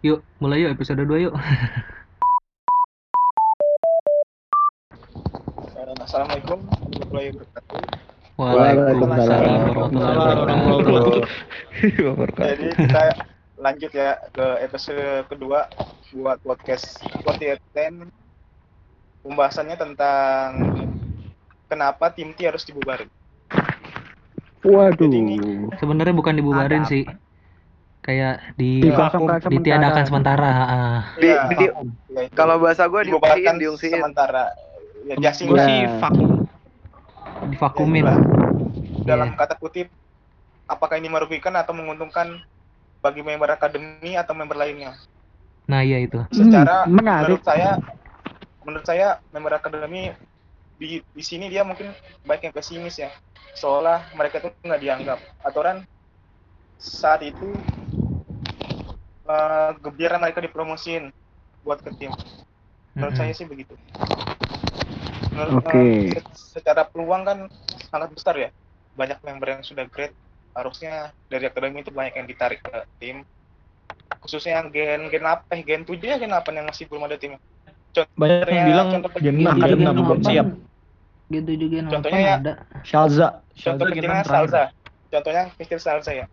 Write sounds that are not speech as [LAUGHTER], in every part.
Yuk, mulai yuk episode 2 yuk. Assalamualaikum warahmatullahi wabarakatuh. Waalaikumsalam warahmatullahi wabarakatuh. Jadi kita lanjut ya ke episode kedua buat podcast podcast Ten. Pembahasannya tentang kenapa tim T harus dibubarin. Waduh. Sebenarnya bukan dibubarin Ada sih. Kayak di sementara. ditiadakan sementara. ah. Di, Ya, di, ya itu. kalau bahasa gue diungsiin, diungsiin. sementara. Ya, jasing sih vakum. Divakumin. Ya, Dalam Iya. kata kutip, apakah ini merugikan atau menguntungkan bagi member akademi atau member lainnya? Nah, iya itu. secara Hmm, menarik. menurut saya menurut saya member akademi di di sini dia mungkin baik yang pesimis ya seolah mereka tuh nggak dianggap aturan saat itu eh gembira mereka dipromosin buat ke tim menurut Mm-mm. saya sih begitu menurut Oke. eh, se- secara peluang kan sangat besar ya banyak member yang sudah great harusnya dari akademi itu banyak yang ditarik ke tim khususnya yang gen gen apa eh gen 7 ya gen 8 yang masih belum ada tim Banyak yang bilang contoh Gen kecil- 6 Iya, Gen Gen 6 belum siap. Gitu juga yang Contohnya ya, ada. Shalza. contoh Shalza Gen kecilnya 6 terakhir. Salza contohnya kecil Salza ya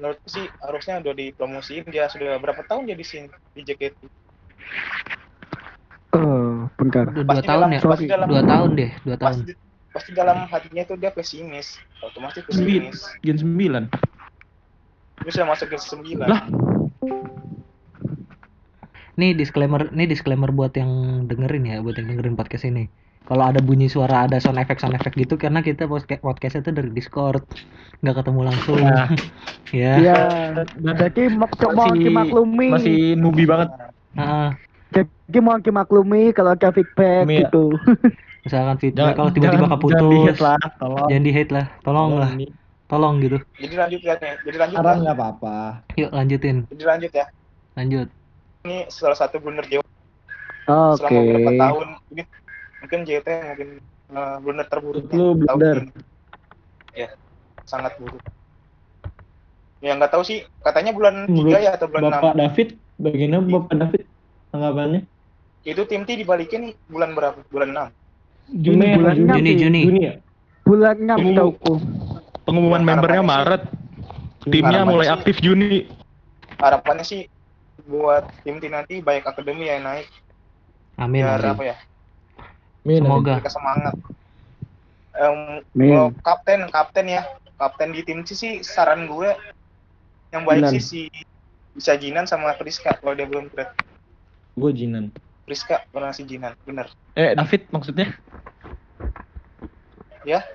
menurutku sih harusnya udah dipromosiin dia sudah berapa tahun jadi sini di JKT Eh, bentar. Udah dua tahun dalam- ya? pasti dalam- Dua tahun deh, dua tahun. pasti pasti dalam hatinya itu dia pesimis otomatis Sembilan. pesimis Gen 9. dia sudah masuk ke 9 Lah. Nih disclaimer, nih disclaimer buat yang dengerin ya, buat yang dengerin podcast ini. Kalau ada bunyi suara, ada sound effect sound effect gitu karena kita podcast podcast itu dari Discord, nggak ketemu langsung. Ya. Iya. Dan Jadi mau mau masih nubi banget. Jadi mau dimaklumi kalau ada feedback Iya. gitu. [LAUGHS] misalkan feedback kalau tiba-tiba keputus, Jangan di-hate lah, tolong. jangan di hate lah, tolong lah, Ini tolong gitu. jadi lanjut ya jadi lanjut Saran ya. nggak apa-apa. Yuk lanjutin, jadi lanjut ya lanjut. ini salah satu blunder Dewa Oke. selama beberapa tahun mungkin mungkin JT mungkin uh, blunder terburuk lu blunder. ya sangat buruk ya nggak tahu sih katanya bulan 3 ya atau bulan Bapak David, bagaimana Bapak David tanggapannya? 6 itu tim T dibalikin bulan berapa bulan 6 Juni, bulan Juni, enam Juni, sih. Juni. Juni ya? Bulan 6 Tunggu. tauku. Pengumuman Ya, membernya Maret. Timnya harapannya mulai sih- aktif Juni. harapannya sih buat tim T nanti baik akademi yang naik Amin. biar amin. apa ya Min, Semoga. mereka semangat Em, Amin. kalau kapten kapten ya kapten di tim C sih saran gue yang baik Jinan. sih si bisa Jinan sama Priska kalau dia belum grade Gue Jinan. Priska pernah si Jinan bener Eh, David maksudnya? Ya.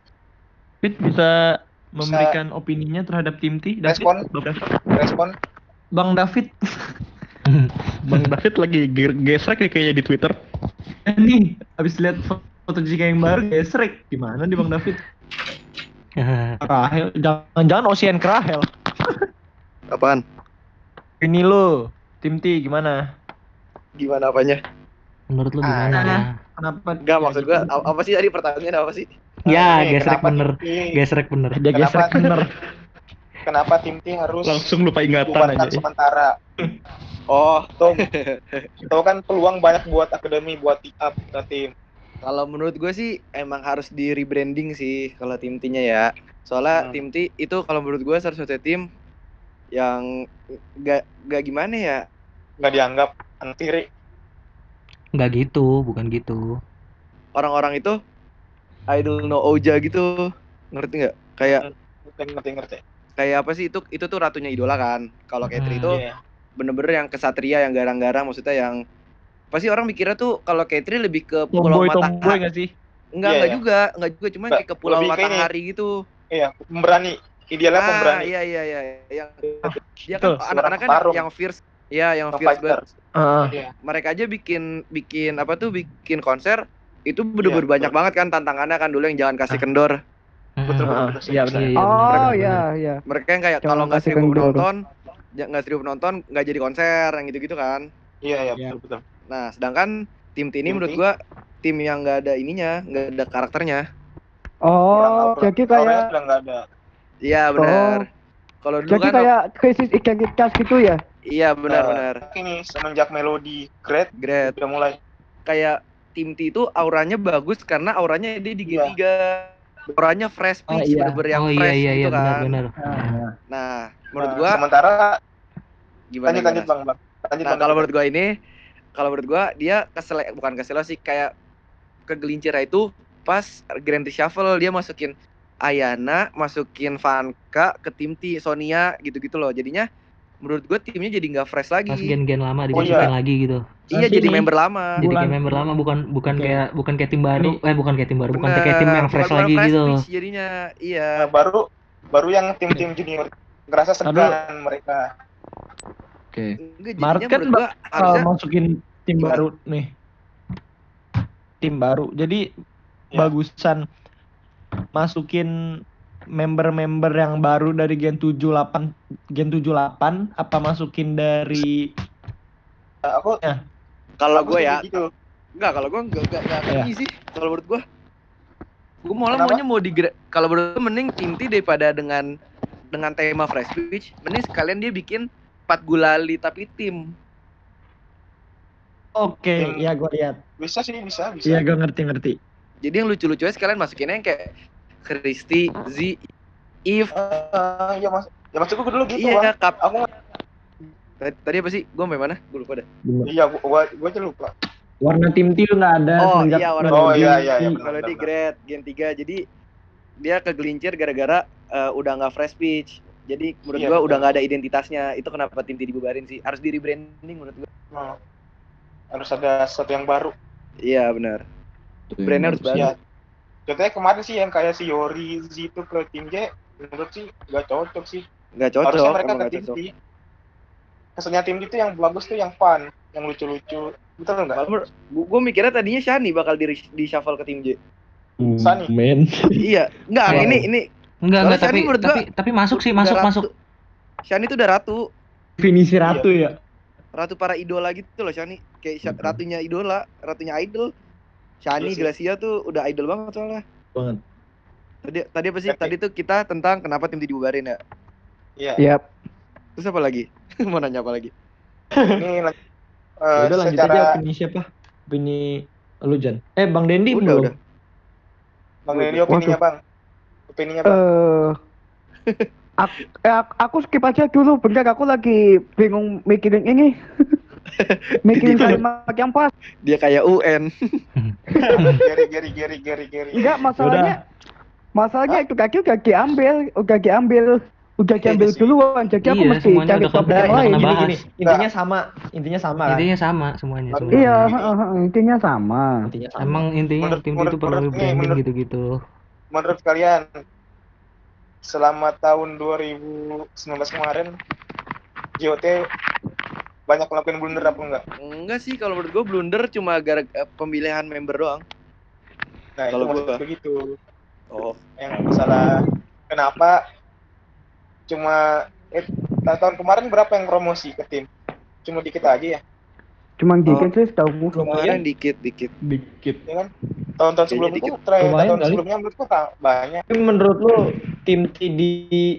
David bisa memberikan opininya terhadap tim T. David, Respon. Bang David. respon Bang David. [LAUGHS] Bang David lagi ge- gesrek nih kayaknya di Twitter. Eh nih, abis lihat fo- foto Jika yang baru gesrek. Gimana di Bang David? [LAUGHS] Rahel, jangan-jangan Ocean Krahel. [LAUGHS] Apaan? Ini lo, tim T gimana? Gimana apanya? Menurut lu Ah, gimana? Kenapa? Enggak, maksud gua apa sih tadi pertanyaannya apa sih? Ya, Ini gesrek bener, gesrek bener. Dia Kenapa? gesrek bener. kenapa tim T harus Langsung lupa ingatan aja. sementara [LAUGHS] oh tuh [LAUGHS] tuh kan peluang banyak buat akademi buat up ke tim Kalau menurut gue sih emang harus di rebranding sih kalau tim T-nya ya. Soalnya Hmm. tim T itu kalau menurut gue salah satu tim yang gak, gak gimana ya nggak dianggap anak tiri Nggak gitu, bukan gitu. orang-orang itu idol no Oja gitu ngerti nggak kayak ngerti ngerti ngerti kayak apa sih itu itu tuh ratunya idola kan kalau Katri Hmm. itu Iya. Bener-bener yang kesatria yang garang-garang maksudnya yang pasti orang mikirnya tuh kalau Katri lebih ke pulau Tomboy tomboy matahari gak sih? enggak Iya, enggak iya. juga enggak juga cuma Mbak, kayak ke pulau lebih ke ini. matahari gitu iya pemberani idealnya ah pemberani iya iya iya yang dia betul. kan anak-anak kan yang fierce ya yang fierce banget Heeh. Iya. mereka aja bikin bikin apa tuh bikin konser itu bener-bener Iya, banyak betul. banget kan tantangannya kan dulu yang jangan kasih kendor betul betul, betul iya, betul. benar. Iya, Oh bener, ya bener. ya. mereka yang kayak Jangan kalau nggak kasih seribu kendor. penonton ya nggak seribu penonton nggak jadi konser yang gitu-gitu kan iya iya Iya. betul betul nah sedangkan tim T ini Tim menurut gua tim yang nggak ada ininya nggak ada karakternya Oh, jadi auranya kayak sudah nggak ada iya benar kalau dulu jadi kan kayak krisis identitas gitu ya. Iya benar-benar. ini semenjak melodi great Great. udah mulai Kayak tim T itu auranya bagus karena auranya dia di Iya. G3. Auranya fresh Oh, pitch, iya. bener-bener yang oh iya fresh iya iya gitu kan. benar-benar. Ah, Nah, menurut Nah, gua sementara gimana? lanjut lanjut bang bang lanjut Nah, Bang. kalau menurut gua ini kalau menurut gua dia kesel bukan kesel sih kayak kegelincir itu pas Grand Reshuffle dia masukin Ayana, masukin Vanka ke tim T, Sonia gitu-gitu loh. Jadinya menurut gua timnya jadi nggak fresh lagi. Pas gen-gen lama Oh, dimasukin iya. lagi gitu. iya Nanti jadi member lama. Jadi kayak member lama bukan bukan Oke. kayak bukan kayak tim baru. Eh bukan kayak tim baru, bukan Bener, kayak tim yang fresh bukan lagi fresh gitu. jadinya. Iya. Nah, baru baru yang tim-tim junior ngerasa segan mereka Oke. Maret jadinya kan bakal harusnya masukin tim Gimana? baru nih. Tim baru. Jadi Ya. bagusan masukin member-member yang baru dari Gen 78 Gen 78 apa masukin dari Nah, aku kalau aku gue ya gitu Enggak, kalau gua enggak enggak enggak Iya. ini sih. Kalau menurut gua gua malah Kenapa? maunya mau di kalau menurut gua mending T daripada dengan dengan tema fresh pitch, mending sekalian dia bikin empat gulali tapi tim. Oke, Yang- ya gue lihat. bisa sih bisa bisa Iya, gue ngerti-ngerti. Jadi yang lucu-lucunya sekalian masukinnya yang kayak Kristi, Z, Eve, Eh, ya mas ya maksudku dulu gitu iya Bang. kap. aku Tadi, tadi apa sih? Gua sampai mana? Gua lupa dah. iya gua gua, gua aja lupa Warna tim T nggak ada Oh, iya, warna Oh, iya, iya, iya. Kalau di grade Gen 3 jadi dia kegelincir gara-gara eh, udah nggak fresh pitch. Jadi menurut Iya, gua betul. udah nggak ada identitasnya. Itu kenapa tim T dibubarin sih? Harus di rebranding menurut gua. Hmm. harus ada sesuatu yang baru Iya, benar. Brandnya harus baru. ya contohnya kemarin sih yang kayak si Yori Z itu ke tim J menurut sih gak cocok sih Nggak cocok, harusnya mereka ke nggak tim cocok. D kesannya tim D itu yang bagus tuh yang fun yang lucu-lucu betul nggak gua, gua mikirnya tadinya Shani bakal di, di shuffle ke tim J. Sani. Men. [LAUGHS] iya, enggak Wow. ini ini Enggak enggak tapi Shani menurut tapi tapi masuk sih masuk ratu. masuk. Shani tuh udah ratu, Definisi ratu ya. ratu para idola gitu loh Shani. Kayak Sha- ratunya idola, ratunya idol. Shani sih. Gracia tuh udah idol banget soalnya. Banget. Tadi tadi apa sih? Tapi- Tadi tuh kita tentang kenapa tim dibubarin ya. iya Yap. Terus apa lagi? [LAUGHS] Mau nanya apa lagi? ini eh, udah lanjut secara aja opini siapa? Opini lu Jan. Eh Bang Dendi Udah, belum. udah. bang Dendi opininya bang opininya bang Eh aku, eh, ak- aku skip aja dulu bentar aku lagi bingung mikirin ini. [LAUGHS] [LAUGHS] mikirin kalimat yang pas. Dia kayak UN. Gary Gary Gary Gary Gary Enggak masalahnya. Masalahnya itu kaki udah diambil, udah diambil, udah diambil duluan. Jadi aku Iya, mesti cari topik yang lain. Gini, bahas. gini, intinya sama, intinya sama kan? Intinya sama semuanya Iya. semuanya. Iya, heeh, heeh, intinya sama. Intinya sama. Emang intinya Menurut- tim itu perlu branding gitu-gitu. menurut kalian selama tahun 2019 kemarin JOT banyak ngelakuin blunder apa enggak? Enggak sih kalau menurut gua blunder cuma gara eh, pemilihan member doang. Nah, Kalau itu gua- begitu. Oh, Yang masalah kenapa cuma eh, ta- tahun kemarin berapa yang promosi ke tim? Cuma dikit aja ya, Cuman Oh. dikit sih setahu kemarin dikit dikit. Dikit. ya kan? Tahun-tahun sebelumnya Lumayan tahun sebelumnya menurutku tak banyak. Tapi menurut lu tim T di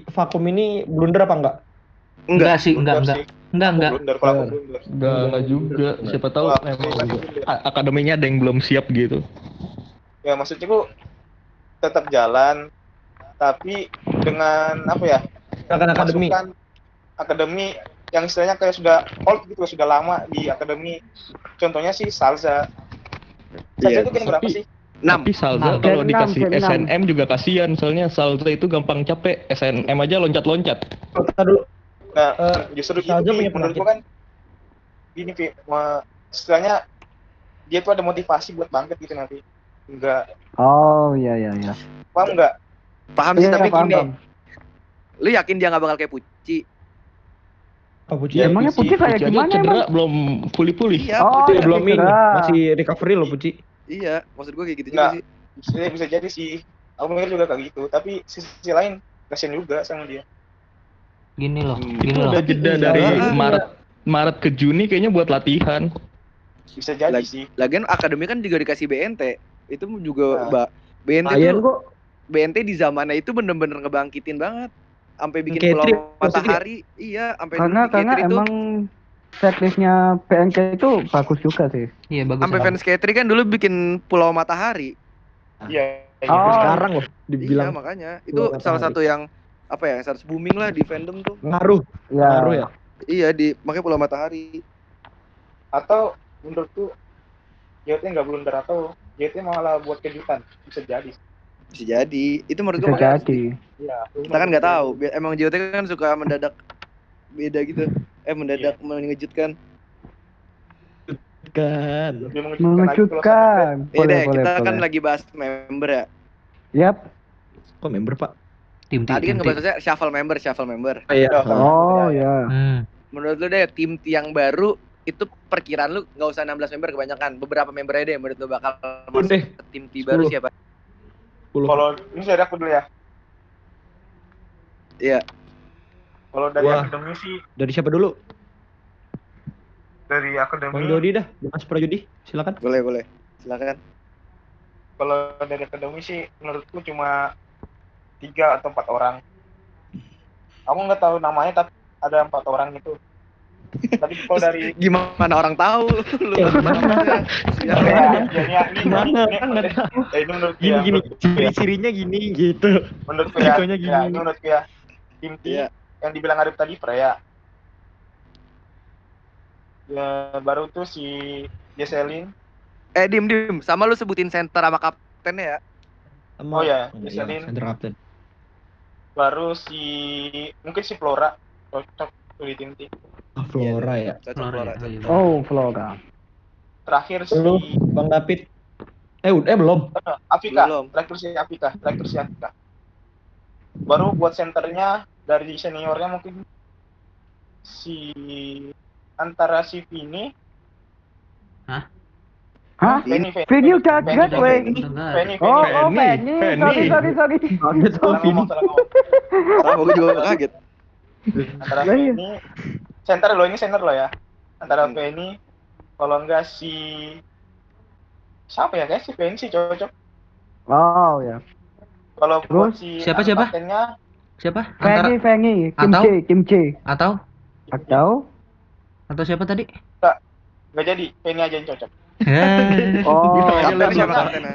vakum ini blunder apa enggak? Enggak sih, enggak enggak. sih. Enggak enggak. Blunder kalau aku Bener. blunder. Enggak, enggak juga. Siapa tahu memang akademinya ada yang belum siap gitu. Ya maksudnya ku tetap jalan, tapi dengan apa ya? Akan akademi. akademi yang istilahnya kayak sudah old gitu sudah lama di akademi contohnya sih Salza Salza Iya, itu kan berapa sih Enam. Tapi Salza Enam. kalau Enam, dikasih enam. SNM juga kasihan soalnya Salza itu gampang capek. SNM aja loncat-loncat. Dulu nah Eh, justru gitu Pi. punya menurut gua kan gini Pi, ma- istilahnya dia tuh ada motivasi buat bangkit gitu nanti enggak Oh, iya iya iya. paham enggak Paham sih Iya, tapi paham, gini. paham. Lu yakin dia nggak bakal kayak Puci? apa Puci? Ya, Emangnya Puji- Puji kayak Puji aja gimana cedera emang? belum pulih-pulih. Iya, Oh, Puci. Puci belum ini, masih recovery loh Puci. Iya, maksud gua kayak gitu Nggak. juga sih. bisa, bisa jadi sih aku mikir juga kayak gitu tapi sisi lain kasian juga sama dia Gini loh, Hmm. gini Itu loh. ada jeda Iya, dari iya. Maret Maret ke Juni kayaknya buat latihan. bisa jadi Lagi- sih Lagian akademi kan juga dikasih BNT. Itu juga Nah. Mbak BNT tuh kok. BNT di zamannya itu bener-bener ngebangkitin banget. sampai bikin K3 pulau maksudnya? matahari. Iya, sampai Karena karena K3 tuh emang setlistnya PNK itu bagus juga sih. Iya bagus. sampai fans K3 kan dulu bikin pulau matahari. Iya. iya. Oh. Sekarang loh Iya, dibilang makanya. Pulau Itu salah Matahari. satu yang apa ya, yang harus booming lah di fandom tuh. ngaruh, Ya. ngaruh ya. Iya, di makanya pulau matahari. Atau menurutku JT nggak blunder atau JT malah buat kejutan bisa jadi. Bisa jadi. Itu menurut Bisa gua makanya jadi. Iya. kita kan nggak tahu. Emang JOT kan suka mendadak beda gitu. Eh mendadak mengejutkan. Kan. Mengejutkan. Iya Boleh, kita kan boleh. lagi bahas member ya. Yap. Kok member, Pak? Tim tim. Tadi kan tim, ngebahasnya shuffle member, shuffle member. Oh, iya. Oh Ya, ya. tim. Hmm. Menurut lu deh tim yang baru itu perkiraan lu nggak usah 16 member kebanyakan. Beberapa member aja deh menurut lu bakal masuk deh. ke tim T baru 10. siapa? 10. Kalau ini dari aku dulu ya. Iya. Kalau dari Wah. akademi sih Dari siapa dulu? dari akademi Bang Jody dah, Mas Prajudi, silakan. Boleh, boleh. Silakan. kalau dari akademi sih menurutku cuma tiga atau empat orang aku nggak tahu namanya tapi ada empat orang itu tapi kalau dari [LAUGHS] Gimana orang tahu lu? Ya, gimana? [LAUGHS] ya, ya, ya, ya, Gimana? Kan nggak tahu. ya, ini menurutku Gini ya, gini, ya, ciri-cirinya gini gitu. menurutku ya, ya, gini. ini menurutku ya tim T Iya. yang dibilang Arif tadi Freya ya baru tuh si Jesselyn Eh, dim dim. Sama lu sebutin center sama kaptennya ya. Oh ya, iya, Jesselyn. center captain. Baru si mungkin si Flora cocok di tim T Ah, Flora ya. Cocok Flora, Flora. ya. Oh, iya. Oh Flora. terakhir si Lu, Bang David. Eh, udah eh belum. Afika, Belum. terakhir si Afika, terakhir si Afika. Baru buat senternya dari seniornya mungkin si antara si Vini, Hah? Vini, Vini, Vini udah Vini, grad, Vini, weh. Vini, Enggak. Vini, Oh, oh, Penny, Penny. Penny. Sorry, sorry, sorry. Kaget gua, Vini. Sama gue juga kaget. Antara Lah, iya. Vini, center lo ini center lo ya. Antara Hmm. Vini, kalau enggak si siapa ya guys si Vini sih cocok. Oh ya. Kalau Terus? si Siapa, siapa? Siapa? Penny. Tim Atau? C, tim C. atau Atau? atau siapa tadi? nggak jadi Vini aja yang cocok. Eh, Oh. Kaptennya siapa Karena- kaptennya?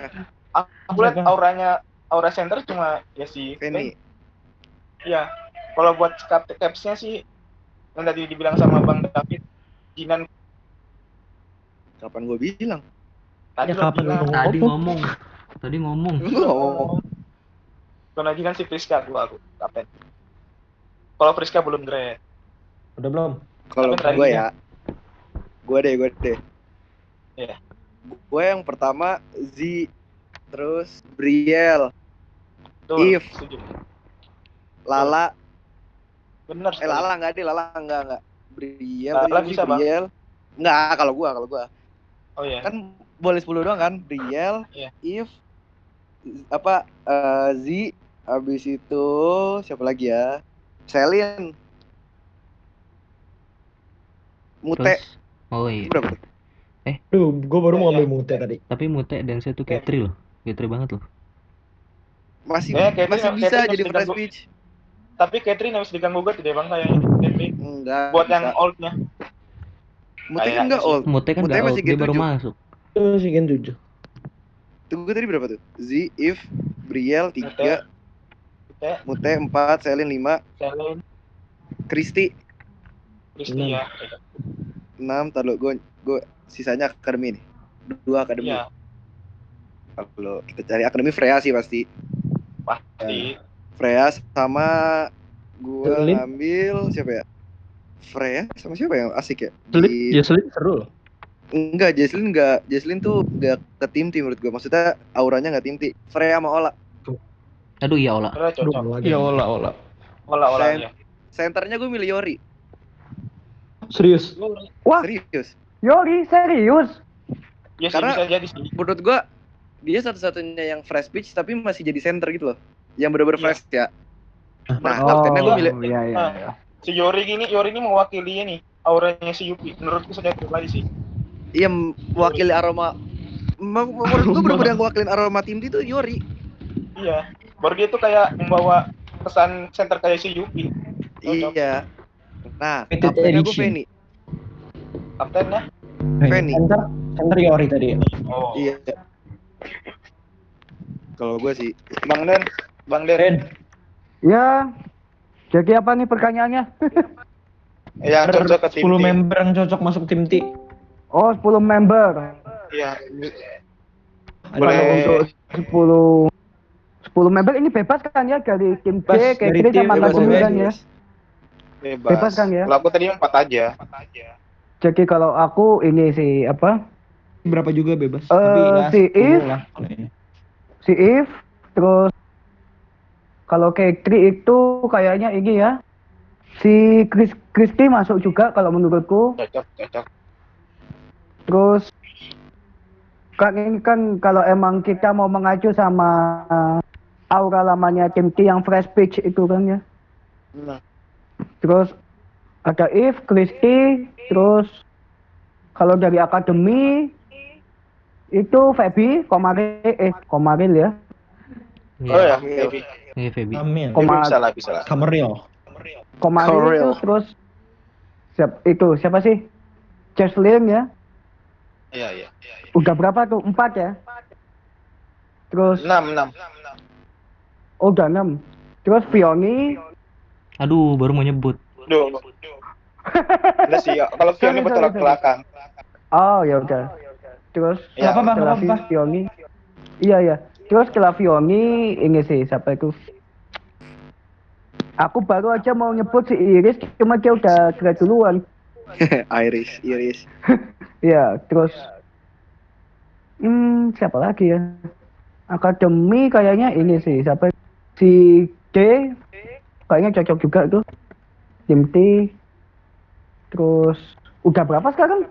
Aku lihat Siapa? auranya aura center cuma ya si Penny. Iya. Kalau buat cap capsnya sih yang tadi dibilang sama Bang David, Jinan Kapan gue bilang? tadi Ya, kapan bilang. lu tadi Ngomong. ngomong. Tadi ngomong. Oh. Kalau Jinan si Priska gua aku kapten. Kalau Priska belum grade. Udah belum? Kalau gue ya. ya, gue deh, gue deh. Iya. Gue yang pertama Z, terus Briel, If. setuju. Lala, Bener. eh Lala enggak deh, Lala enggak enggak. Briel, Lala bisa, Bang. Briel. Enggak, kalau gua, kalau gua. Oh iya. Kan boleh 10 doang kan? Briel, Iya. If, apa eh, Z, habis itu siapa lagi ya? Selin, Mute, Terus, oh iya. berapa tuh? Duh, gua baru mau ngambil mute tadi. Tapi Mute dan saya tuh. K3 loh. K3 banget loh. Masih Eh, Kevin- masih bisa masih jadi fresh speech. Tapi Catherine habis diganggu gugat deh Bang kayaknya. Catherine. Enggak. Buat bisa. yang oldnya. Mute kan enggak old. Mute kan Mute nggak masih out, dia baru G7. masuk. Masih gen 7. Tunggu tadi berapa tuh? Z, If, Briel 3, Mute, Mute 4, Selin 5, Selin, Kristi Kristi ya. 6, tar lu gue gue sisanya akademi nih. Dua akademi. Iya, Kalau kita cari akademi Freya sih pasti. pasti. Freya sama gue Selin? ngambil siapa ya? Freya sama siapa yang asik ya? Sulit, Di- ya sulit seru loh. Enggak, Jesslyn enggak. Jesslyn tuh enggak ke tim tim menurut gue. Maksudnya auranya enggak tim tim. Freya sama Ola. Aduh iya Ola. Aduh, cocok. lagi. Ya olah olah. Olah-olah Sen- ya. Senternya gue milih Yori. Serius. Wah, Serius. Yori serius. Ya sih Karena- bisa jadi sih. Menurut gue dia satu-satunya yang fresh pitch tapi masih jadi center gitu loh. Yang bener-bener Iya. fresh ya. Nah, Oh, kaptennya gue milih iya iya. iya. Si Yori gini, Yori ini mewakili ini auranya si Yupi. Menurutku saya pribadi sih. Iya mewakili aroma Ma- menurut gue bener-bener yang mewakilin aroma tim itu Yori Iya. Baru dia tuh kayak membawa pesan center kayak si Yuki. Cocok. Iya. Nah, kaptennya gue edition. Feni. Kaptennya? Feni. Center, center Yori tadi ya. Oh. Iya. Kalau gue sih, Bang Den, Bang Den. Den, Ya. Jadi apa nih pertanyaannya? Ya, cocok ke tim 10 T. member yang cocok masuk tim T. Oh, 10 member. Iya. Ada Boleh. Kalau untuk 10 10 member ini bebas kan ya dari tim C, Bebas, kayak tim, sama kan ya. Bebas. Bebas kan ya? Kalau aku tadi empat aja. Jadi kalau aku ini sih apa? berapa juga bebas. Eh, Tapi ya si 10 If. lah. Si If, terus kalau Kekri itu kayaknya ini ya. Si Chris Christy masuk juga kalau menurutku. Cocok, cocok. Terus kan ini kan kalau emang kita mau mengacu sama aura lamanya tim T yang fresh pitch itu kan ya. Hmm. Terus ada If, Christy, terus kalau dari akademi itu Feby, Komaril, eh Komaril ya. Oh ya, Iya. Feby. Iya, Feby. Amin. Kom- Feby Koma- bisa lah, bisa lah. Komaril Komaril. itu terus siap itu siapa sih? Cheslin ya. Iya, iya. Udah berapa tuh? Empat ya. Terus Enam, enam. oh, udah enam. Terus Fioni, Aduh, baru mau nyebut. Duh. Enggak sih, ya. kalau Fioni Sorry, betul sorry, ke sorry. belakang. Oh ya udah. Terus Ya, apa bang? Apa? Fioni. Iya ya. Terus setelah Fioni ini sih siapa itu? Aku baru aja mau nyebut si Iris, cuma dia udah grad duluan. [LAUGHS] Iris, Iris. [LAUGHS] Iya, terus hmm siapa lagi ya? Akademi kayaknya ini sih siapa? Si D kayaknya cocok juga tuh. Tim T. Terus udah berapa sekarang?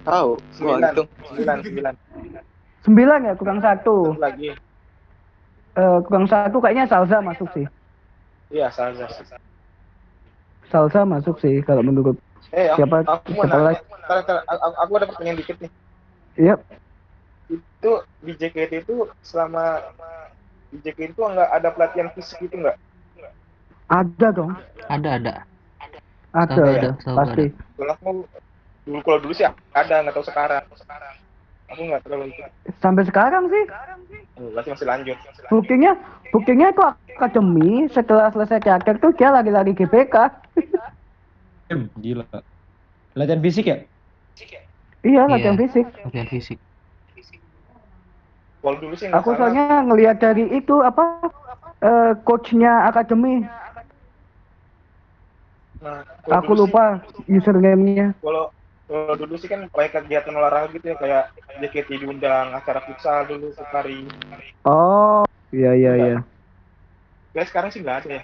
Tahu, Sembilan, hitung. sembilan, sembilan. Sembilan ya, kurang satu. Satu lagi. Eh, kurang satu kayaknya Salza masuk sih. Iya, Salza. Salsa masuk sih kalau menurut. Eh, aku, Siapa- aku mau siapa nanya. lagi? Aku, aku ada pertanyaan dikit nih. Iya, Itu di JKT itu selama di JKT itu nggak ada pelatihan fisik itu nggak? Ada dong. Ada, ada. Ada, ada, ada, setahu pasti. Kalau aku dulu kalau dulu sih ada, nggak tahu sekarang. Aku nggak terlalu ikut. Sampai sekarang sih. Berarti masih lanjut. Buktinya, buktinya itu akademi setelah selesai teater tuh dia lagi-lagi GBK. Hmm, Gila. Latihan fisik ya? iya, latihan Iya. fisik. Latihan fisik. Kalau dulu sih nggak Aku soalnya ngelihat dari itu apa eh coachnya akademi. Nah, Aku dulu sih- lupa username-nya. kalau kalau dulu sih kan kayak kegiatan olahraga gitu ya kayak JKT diundang acara futsal dulu sekali. Oh, iya iya iya. Ya sekarang sih nggak ada ya.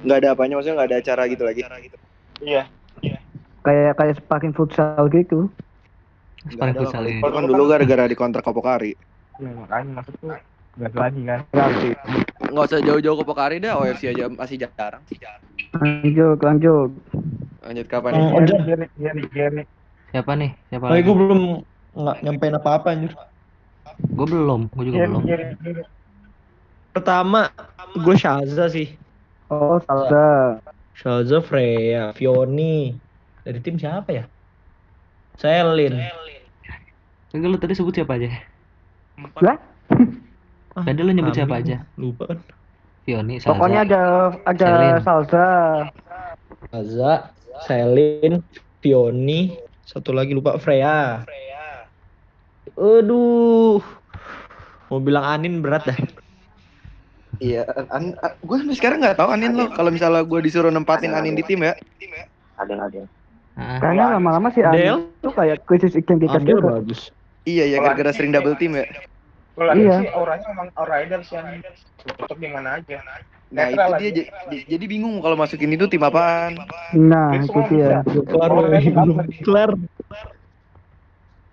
Nggak ada apanya, maksudnya nggak ada acara gitu lagi. Iya. Kayak kayak sparring futsal gitu. Lah. futsal ini. Kan dulu gara-gara dikontrak Kopokari. Ya, makanya maksudku nggak ada lagi kan. Nggak usah jauh-jauh Kopokari dah, OFC aja masih jarang. Lanjut, lanjut. Lanjut kapan Hmm, nih? Ojan. Gini, gini, gini. Siapa nih? Siapa Oh, lagi? gue belum nggak nyampein apa-apa anjir. Gue belum, gue juga belum. Pertama, gue Shaza sih. Oh, Salsa. Shaza, Freya, Fioni. Dari tim siapa ya? Selin. Enggak lu tadi sebut siapa aja? Lah, Ah, Tadi lu nyebut Amin. siapa aja? Lupa kan. Fioni, Salza. pokoknya ada ada Selin. Salsa. Shaza, Selin, Fioni, satu lagi lupa Freya. Aduh. Mau bilang Anin berat dah. Iya, an, an- gue sampai sekarang nggak tahu Anin lo. Kalau misalnya gue disuruh nempatin Anin di tim ya, Ah, Kayaknya lama-lama sih Del? Andi itu kayak krisis identitas juga. bagus. iya ya gara-gara sering double team ya. Kalau ada Iya. sih auranya emang aura sih yang cocok di mana aja. Nah itu dia j- j- jadi bingung kalau masukin itu tim apaan. Nah, Itu dia. kelar.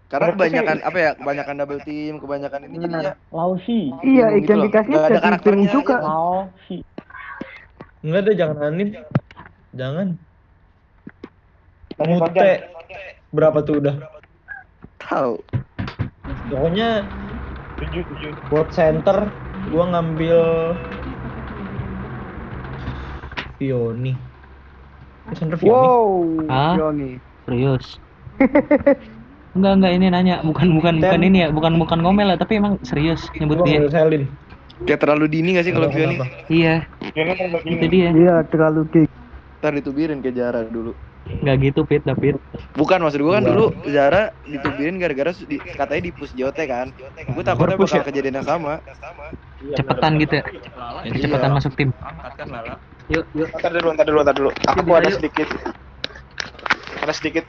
Karena kebanyakan apa ya, kebanyakan double team, kebanyakan ini jadinya Lausi. Iya, Bingung gitu Nggak ada karakternya juga. aja. Lausi. Enggak deh, jangan Anin. Jangan. Mute. Berapa tuh udah? tahu. Pokoknya Tujuh, tujuh. buat center gua ngambil Vioni. Alexander Vioni. Wow, Ah? Serius. [LAUGHS] Enggak enggak ini nanya bukan bukan bukan ini ya bukan bukan ngomel lah tapi emang serius nyebut dia. Selin. Kayak terlalu dini gak sih kalau Vioni? Kenapa? Iya kan itu dia. Iya, terlalu gig. Ntar ditubirin ke Zara dulu. Nggak gitu Fit David. Bukan maksud gua kan Wah. dulu Zara ditubirin gara-gara di- katanya di push JOT kan. Gue takutnya bakal ya? kejadian yang sama. Cepetan gitu ya. Cepetan masuk tim. Yuk yuk. Ntar dulu, ntar dulu, ntar dulu. Aku ada sedikit, ada sedikit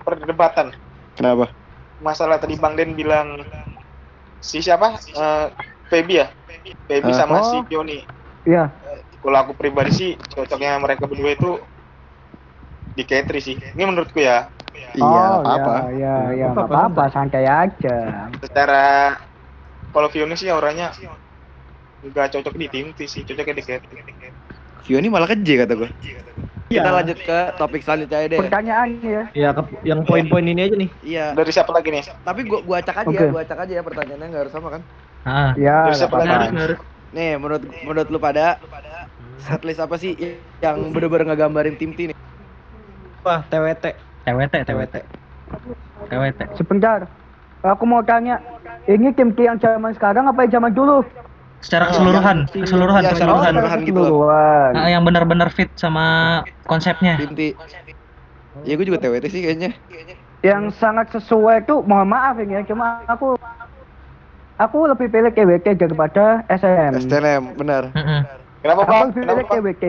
perdebatan. Kenapa? Masalah tadi Bang Den bilang si siapa? Eh, Feby ya? Feby sama Oh. si Pioni. Iya. Kalau aku pribadi sih cocoknya mereka berdua itu di K3 sih. Ini menurutku ya. Iya, oh, apa-apa. Ya, ya, ya, Apa-apa, nggak apa-apa, santai aja. Secara kalau Pioni sih auranya nggak cocok di tim sih, cocoknya di K3. Vioni malah keje kata gue. Iya. Kita lanjut ke topik selanjutnya aja deh. Pertanyaan ya. Ya, ke- yang poin-poin ini aja nih. Iya. Dari siapa lagi nih? Tapi gua gua acak aja, Oke. gua acak aja ya pertanyaannya nggak harus sama kan? Ah. Ya, Dari siapa lagi? Nih, menurut menurut lu pada setlist apa sih yang bener-bener ngegambarin tim T nih? Wah, TWT. TWT TWT TWT. Sebentar. Aku mau tanya, ini tim T yang zaman sekarang apa yang zaman dulu? Secara keseluruhan, keseluruhan, secara keseluruhan. keseluruhan gitu loh. keseluruhan. Ah, yang benar-benar fit sama konsepnya. T. Ya gue juga TWT sih kayaknya. Yang sangat sesuai tuh, mohon maaf ini ya, cuma aku aku lebih pilih KWT daripada SNM. STNM, benar. Kenapa Aku lebih pilih? KWT.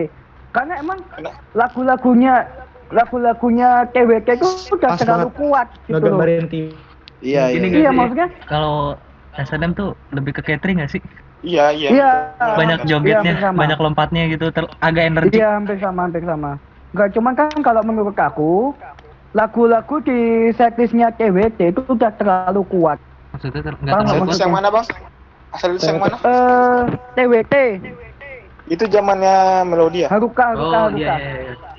Karena emang lagu-lagunya lagu-lagunya KWT itu udah terlalu kuat gitu loh. Iya, iya. Ini Iya sih? maksudnya Kalau SNM tuh lebih ke catering gak sih? Iya, iya. Iya. Banyak Iya, jogetnya, sama. banyak lompatnya gitu, ter- agak energik. Iya hampir sama hampir sama. Enggak cuman kan kalau menurut aku lagu-lagu di setlistnya KWT itu udah terlalu kuat. Maksudnya ter- nggak Paham terlalu nggak Setlist yang mana Bang? Asal list yang mana? Eh TWT Itu zamannya Melodia. Haruka Haruka Oh Haruka. iya, iya, iya.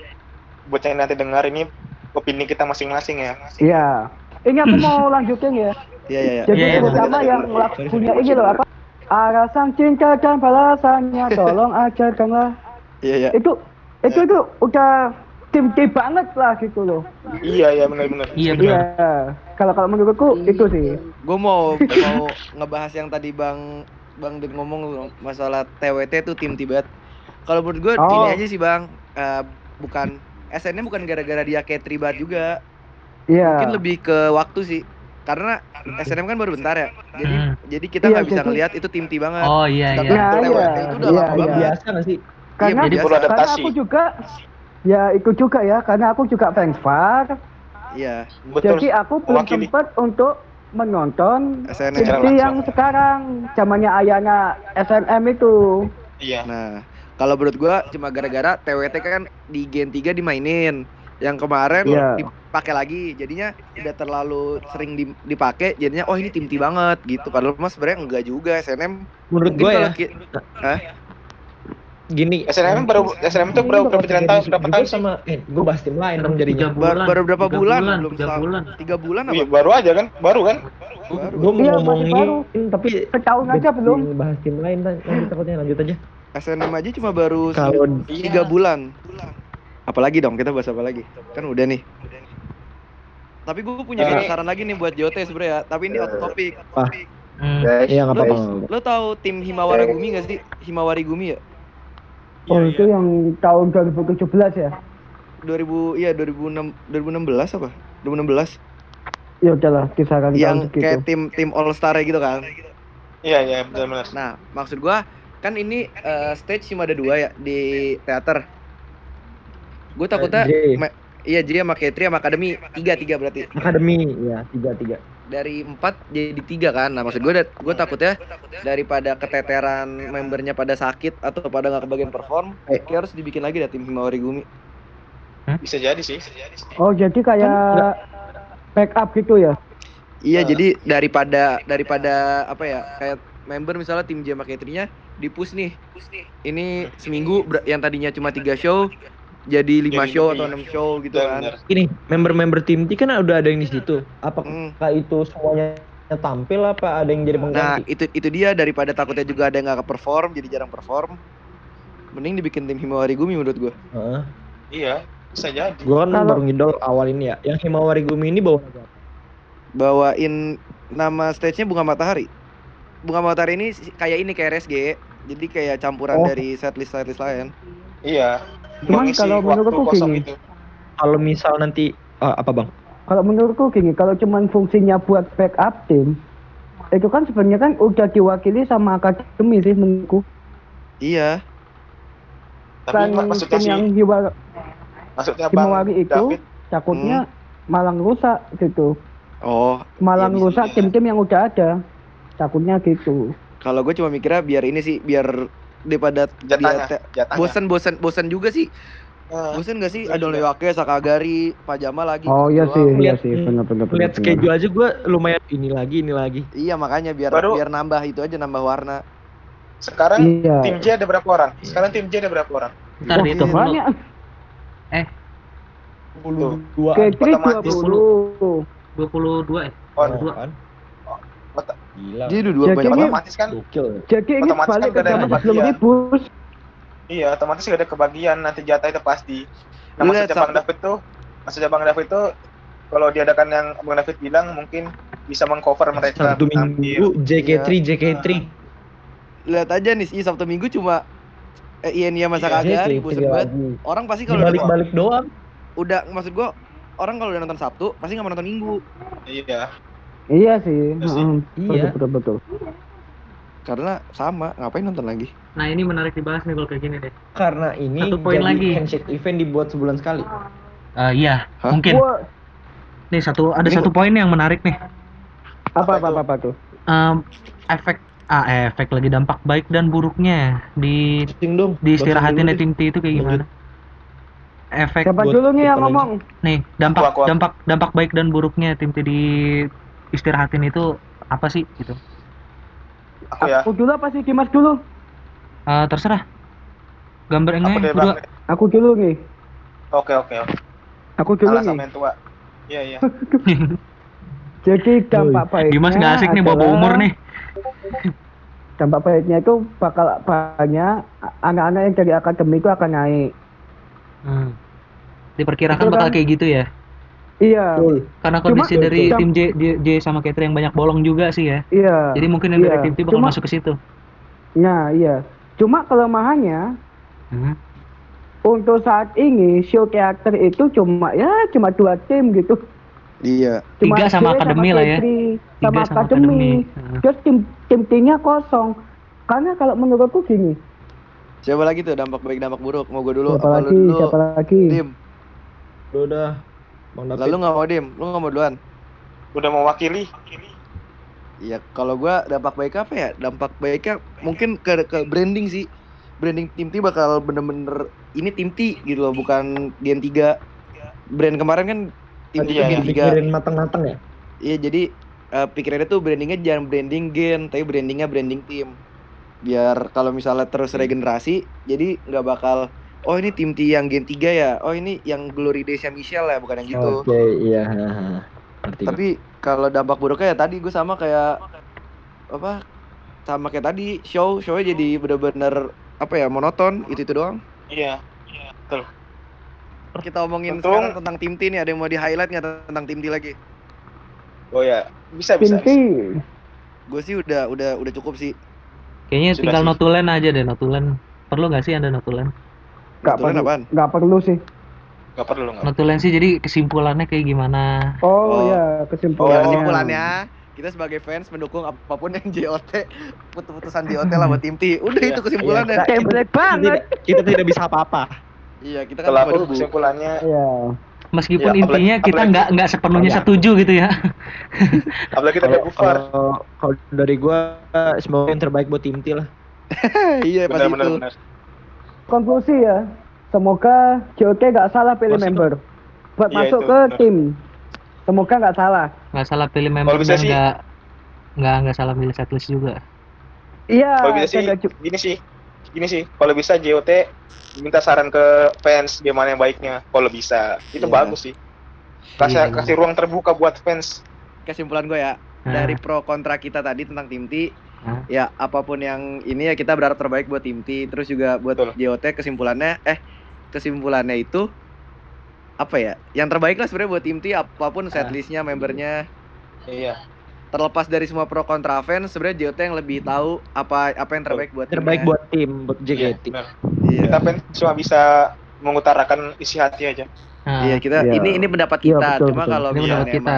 Buat yang nanti dengar ini opini kita masing-masing ya. Iya. Ini aku mau [LAUGHS] lanjutin ya. Iya, iya, iya. Jadi Iya, iya, terutama betul, yang lagunya ini loh apa? Arasan cinta dan balasannya [LAUGHS] tolong ajarkanlah. Iya, iya. Itu itu itu udah tim tim banget lah gitu loh. Iya, iya benar-benar. Iya Iya. benar. Kalau kalau menurutku itu sih. Gue mau mau [LAUGHS] ngebahas yang tadi Bang Bang Den ngomong masalah TWT tuh tim tibat. Kalau menurut gue Oh. ini aja sih Bang, Eh, bukan SN-nya bukan gara-gara dia kayak tribat juga. Iya. Mungkin lebih ke waktu sih. Karena SNM kan baru bentar ya. Jadi Hmm. jadi kita Iya, nggak bisa jadi- ngelihat itu tim T banget. Oh iya iya. Nah, TWT iya, itu udah iya, lama iya. banget. Biasa nggak sih? Karena Iya, Perlu karena adaptasi. aku juga ya ikut juga ya karena aku juga fans VAR. Iya. Jadi aku belum sempat untuk menonton SNM. yang sekarang zamannya ayahnya SNM itu. Iya. Nah, kalau menurut gua cuma gara-gara TWT kan di Gen 3 dimainin. Yang kemarin Iya. dipakai lagi. Jadinya udah terlalu sering di- dipakai jadinya oh ini tim T banget gitu. Padahal mas sebenarnya enggak juga SNM. Menurut gue ya, ki- Hah? gini. SNM baru SNM itu berapa berapa tahun berapa tahun sama eh gue bahas tim lain dong jadinya. Bar- baru berapa bulan? bulan, Belum tiga setahun. bulan. Tiga bulan apa? Wih, baru aja kan? Baru kan? Baru. Gue mau Iya, ngomongin baru. tapi Setahun aja belum. bahas tim lain lanjut takutnya lanjut aja. SNM aja cuma baru Kalau tiga bulan. Apalagi dong kita bahas apa lagi? Kan udah nih. Tapi gue punya Eh. satu saran lagi nih buat Jote sebenarnya. Tapi ini out topic. Ah. Hmm. iya nggak Lo, apa-apa. lo tahu tim Himawara Gumi gak sih? Himawari Gumi ya? Oh itu yang tahun 2017 ya? 2000 iya 2006 2016 apa? 2016 Ya udahlah kisaran yang kayak tim tim All Star gitu kan. Iya, iya benar-benar. Nah, maksud gua kan ini eh, stage cuma ada dua ya di teater. Gue takutnya J. ma- iya jadi sama Katri sama Akademi tiga tiga berarti Akademi ya tiga tiga. dari empat jadi tiga kan. Nah maksud gue gue takutnya daripada keteteran membernya pada sakit atau pada nggak kebagian perform, kayak harus dibikin lagi dah tim Himawari Gumi. Bisa jadi sih. Oh jadi kayak backup gitu ya? Iya Nah. jadi daripada daripada apa ya kayak member misalnya tim J sama Katri-nya di push nih. Ini seminggu ber- yang tadinya cuma tiga show jadi lima Jadi show atau enam show gitu kan. Ini member-member tim T kan udah ada yang di situ. Apakah Hmm. itu semuanya tampil apa ada yang jadi Nah pengganti? itu itu dia daripada takutnya juga ada yang nggak perform jadi jarang perform. Mending dibikin tim Himawari Gumi menurut gua. Heeh. Iya, bisa jadi. Gua kan Kalau- baru ngidol awal ini ya. Yang Himawari Gumi ini bawa? Bawain nama stage-nya Bunga Matahari. Bunga Matahari ini si- kayak ini kayak RSG. Jadi kayak campuran Oh. dari setlist setlist lain. Iya. Cuman kalau waktu menurutku kosong gini. itu. Kalau misal nanti ah, apa bang? Kalau menurutku gini, kalau cuman fungsinya buat backup tim, itu kan sebenarnya kan udah diwakili sama akademi sih menurutku. Iya. Tapi Kan maksudnya tim sih, yang Hiwa- maksudnya Himawari itu David, takutnya malang rusak gitu. Oh, Malang Iya, bisa rusak jadi. tim-tim yang udah ada. Takutnya gitu. kalau gue cuma mikirnya biar ini sih biar daripada jatahnya, dia jatahnya. bosan bosan bosan juga sih. Eh, Bosan gak sih? Ada. Lewake, Sakagari, Pajama lagi. Oh iya sih, iya sih, benar-benar. Lihat schedule aja gue lumayan ini lagi ini lagi. Iya makanya biar Baru- biar nambah itu aja nambah warna. Sekarang Iya. tim J ada berapa orang? Sekarang tim J ada berapa orang? Ntar Wah, dulu. banyak. Puluh dua. Ketri otomatis 20. 22 eh. Oh, dua. kan? Gila. Jadi dua banyak banget. otomatis kan. Jadi ini Otomatis balik kan ke zaman yang sebelum ribut. iya otomatis gak ada kebagian nanti jatah itu pasti. Nah maksudnya Bang David tuh, maksudnya Bang David tuh kalau diadakan yang Bang David bilang mungkin bisa mengcover mereka Sabtu Minggu JK3 JK3. Lihat aja nih, iya Sabtu Minggu cuma eh, Iya, Sakagari, JK3 bosen banget. lagi. Orang pasti kalau Balik-balik doang. udah maksud gua orang kalau udah nonton Sabtu pasti nggak mau nonton Minggu Iya. Iya sih. Iya sih. heeh. Iya. Betul, betul, betul. karena sama ngapain nonton lagi? Nah ini menarik dibahas nih kalau kayak gini deh. Karena ini Satu poin jadi lagi. handshake event dibuat sebulan sekali. Eh, iya, Hah? mungkin. Wah, Nih satu ada Ini satu poin yang menarik nih. apa Apa apa apa, tuh? Em, efek ah efek lagi dampak baik dan buruknya di dong. dulu tim T itu kayak gimana? Efek Siapa buat dulu nih yang ngomong? nih dampak Aku, aku, aku. dampak dampak baik dan buruknya tim T di istirahatin itu apa sih gitu? Aku ya. Aku dulu apa sih Dimas dulu? Eh, terserah. Gambar Aku ini deh berdua. Bang. Aku dulu nih. Oke oke oke. Aku dulu Kalah nih. sama yang tua. Iya iya. [LAUGHS] Jadi dampak baiknya Dimas nggak asik nih bawa umur nih. Dampak baiknya itu bakal banyak anak-anak yang dari akademi itu akan naik. Hmm. Diperkirakan Betul bakal kan? kayak gitu ya. Iya, Karena Cuma- kondisi dari Cuma- tim J, J, J sama Katri yang banyak bolong juga sih ya. iya. Jadi mungkin yang dari Iya. tim T bakal Cuma- masuk ke situ. Nah, iya. Cuma kelemahannya Hmm. untuk saat ini show teater itu cuma ya cuma dua tim gitu. Iya. Cuma Tiga sama akademi lah ya. Tiga Sama sama akademi. Terus tim tim timnya kosong. Karena kalau menurutku gini, Siapa lagi tuh dampak baik dampak buruk? Mau gue dulu siapa apa lagi, lu dulu? siapa lagi? Udah udah. Bang David. Lalu nggak mau Dim? Lu nggak mau duluan? Udah mewakili. Iya, kalau gua dampak baik apa ya? Dampak baiknya mungkin ke ke branding sih. Branding tim T bakal bener-bener ini tim T gitu loh, bukan Gen 3. Brand kemarin kan tim T Iya, Gen 3. Dipikirin mateng-mateng ya. Iya, jadi eh, pikirannya tuh brandingnya jangan branding gen, tapi brandingnya branding tim. Biar kalau misalnya terus regenerasi, jadi nggak bakal oh ini tim T yang gen 3 ya, oh ini yang Glory Days Michelle ya, bukan yang gitu. Oke, iya. haha. Ngerti. gua. Tapi kalau dampak buruknya ya tadi gue sama kayak apa? Sama kayak tadi show shownya jadi bener-bener apa ya monoton itu itu doang. Iya. Kita omongin Untung- sekarang tentang tim T nih ada yang mau di highlight nggak tentang tim T lagi? Oh ya. Bisa bisa. Tim T. Gue sih udah udah udah cukup sih. Kayaknya Sudah tinggal sih. notulen aja deh notulen. Perlu nggak sih ada notulen? Nggak Notulen perlu, apaan? nggak perlu sih. Gak perlu nggak. Notulen sih jadi kesimpulannya kayak gimana? Oh, Oh. ya Ya kesimpulannya. kesimpulannya kita sebagai fans mendukung apa pun yang JOT putus-putusan JOT lah buat tim T. Udah Iya. itu kesimpulannya. Iya. Kayak black Kita banget. tidak, kita tidak bisa apa-apa. Iya, kita kan Kalau cuma aku debu. kesimpulannya Iya. Meskipun Ya, apalagi- intinya kita apalagi- nggak nggak sepenuhnya Iya. setuju gitu ya. [LAUGHS] apalagi kita bufar. kalau dari gua semoga yang terbaik buat tim T lah. [LAUGHS] iya, pasti itu. benar. Konklusi ya. Semoga JOT nggak salah pilih Masuk. member. Buat Iya, masuk itu, ke tim. Semoga nggak salah. Nggak salah pilih member bisa dan sih- nggak nggak nggak salah pilih setlist juga. Iya. Kalau bisa sih, gini sih, gini sih. Kalau bisa JOT minta saran ke fans gimana yang baiknya. Kalau bisa, itu Iya. bagus sih. Kasih Iya. kasih ruang terbuka buat fans. Kesimpulan gue ya, Nah. dari pro kontra kita tadi tentang tim T, Ya apa pun yang ini ya kita berharap terbaik buat tim T. Terus juga buat Betul. JOT kesimpulannya eh kesimpulannya itu apa ya? Yang terbaik lah sebenarnya buat tim T apa pun setlistnya, membernya. Iya. Terlepas dari semua pro kontra fans, sebenarnya JOT yang lebih tahu apa apa yang terbaik buat Terbaik timnya. buat tim, buat Iya, JKT. benar. Iya. Kita fans cuma bisa mengutarakan isi hati aja. Nah, Iya kita Iya. ini ini pendapat Iya, kita. betul, Cuma betul. kalau ini misalnya menurut kita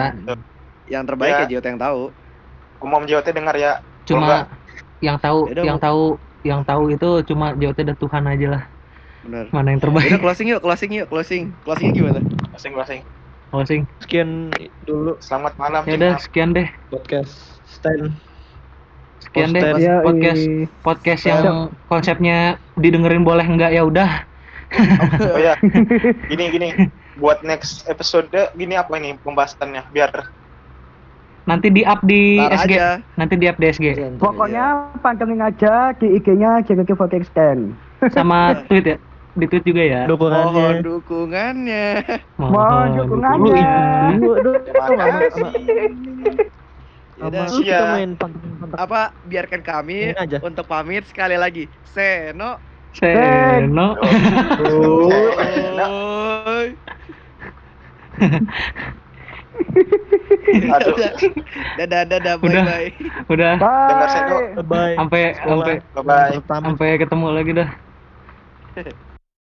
yang terbaik Ya. ya JOT yang tahu. Umum JOT dengar ya. Cuma yang tahu Yaudah, yang tahu yang tahu itu cuma JOT dan Tuhan aja lah Benar. mana yang Udah terbaik closing yuk, closing yuk, closing. Closingnya gimana? Masing-masing. closing Sekian dulu Selamat malam. ya udah sekian deh podcast stand. sekian deh Podcast. Ya, podcast podcast yang konsepnya didengerin boleh enggak ya udah [LAUGHS] Oh ya, [LAUGHS] gini gini. Buat next episode gini apa ini pembahasannya biar nanti di up di Ntar SG aja. nanti di up di SG Pokoknya pantengin aja di IG-nya JKT Podcast Stand. sama tweet ya di tweet juga ya Mohon Dukungannya. dukungannya. Mohon dukungannya. Lu Yaudah. Iya. main. Apa biarkan kami Ini aja. untuk pamit sekali lagi. Seno. Seno Oh. [LAUGHS] Aduh. Dadah, dadah, bye Udah. bye. udah Dengar saya, Bye. Dok. Bye. sampai sampai sampai ketemu lagi dah [LAUGHS]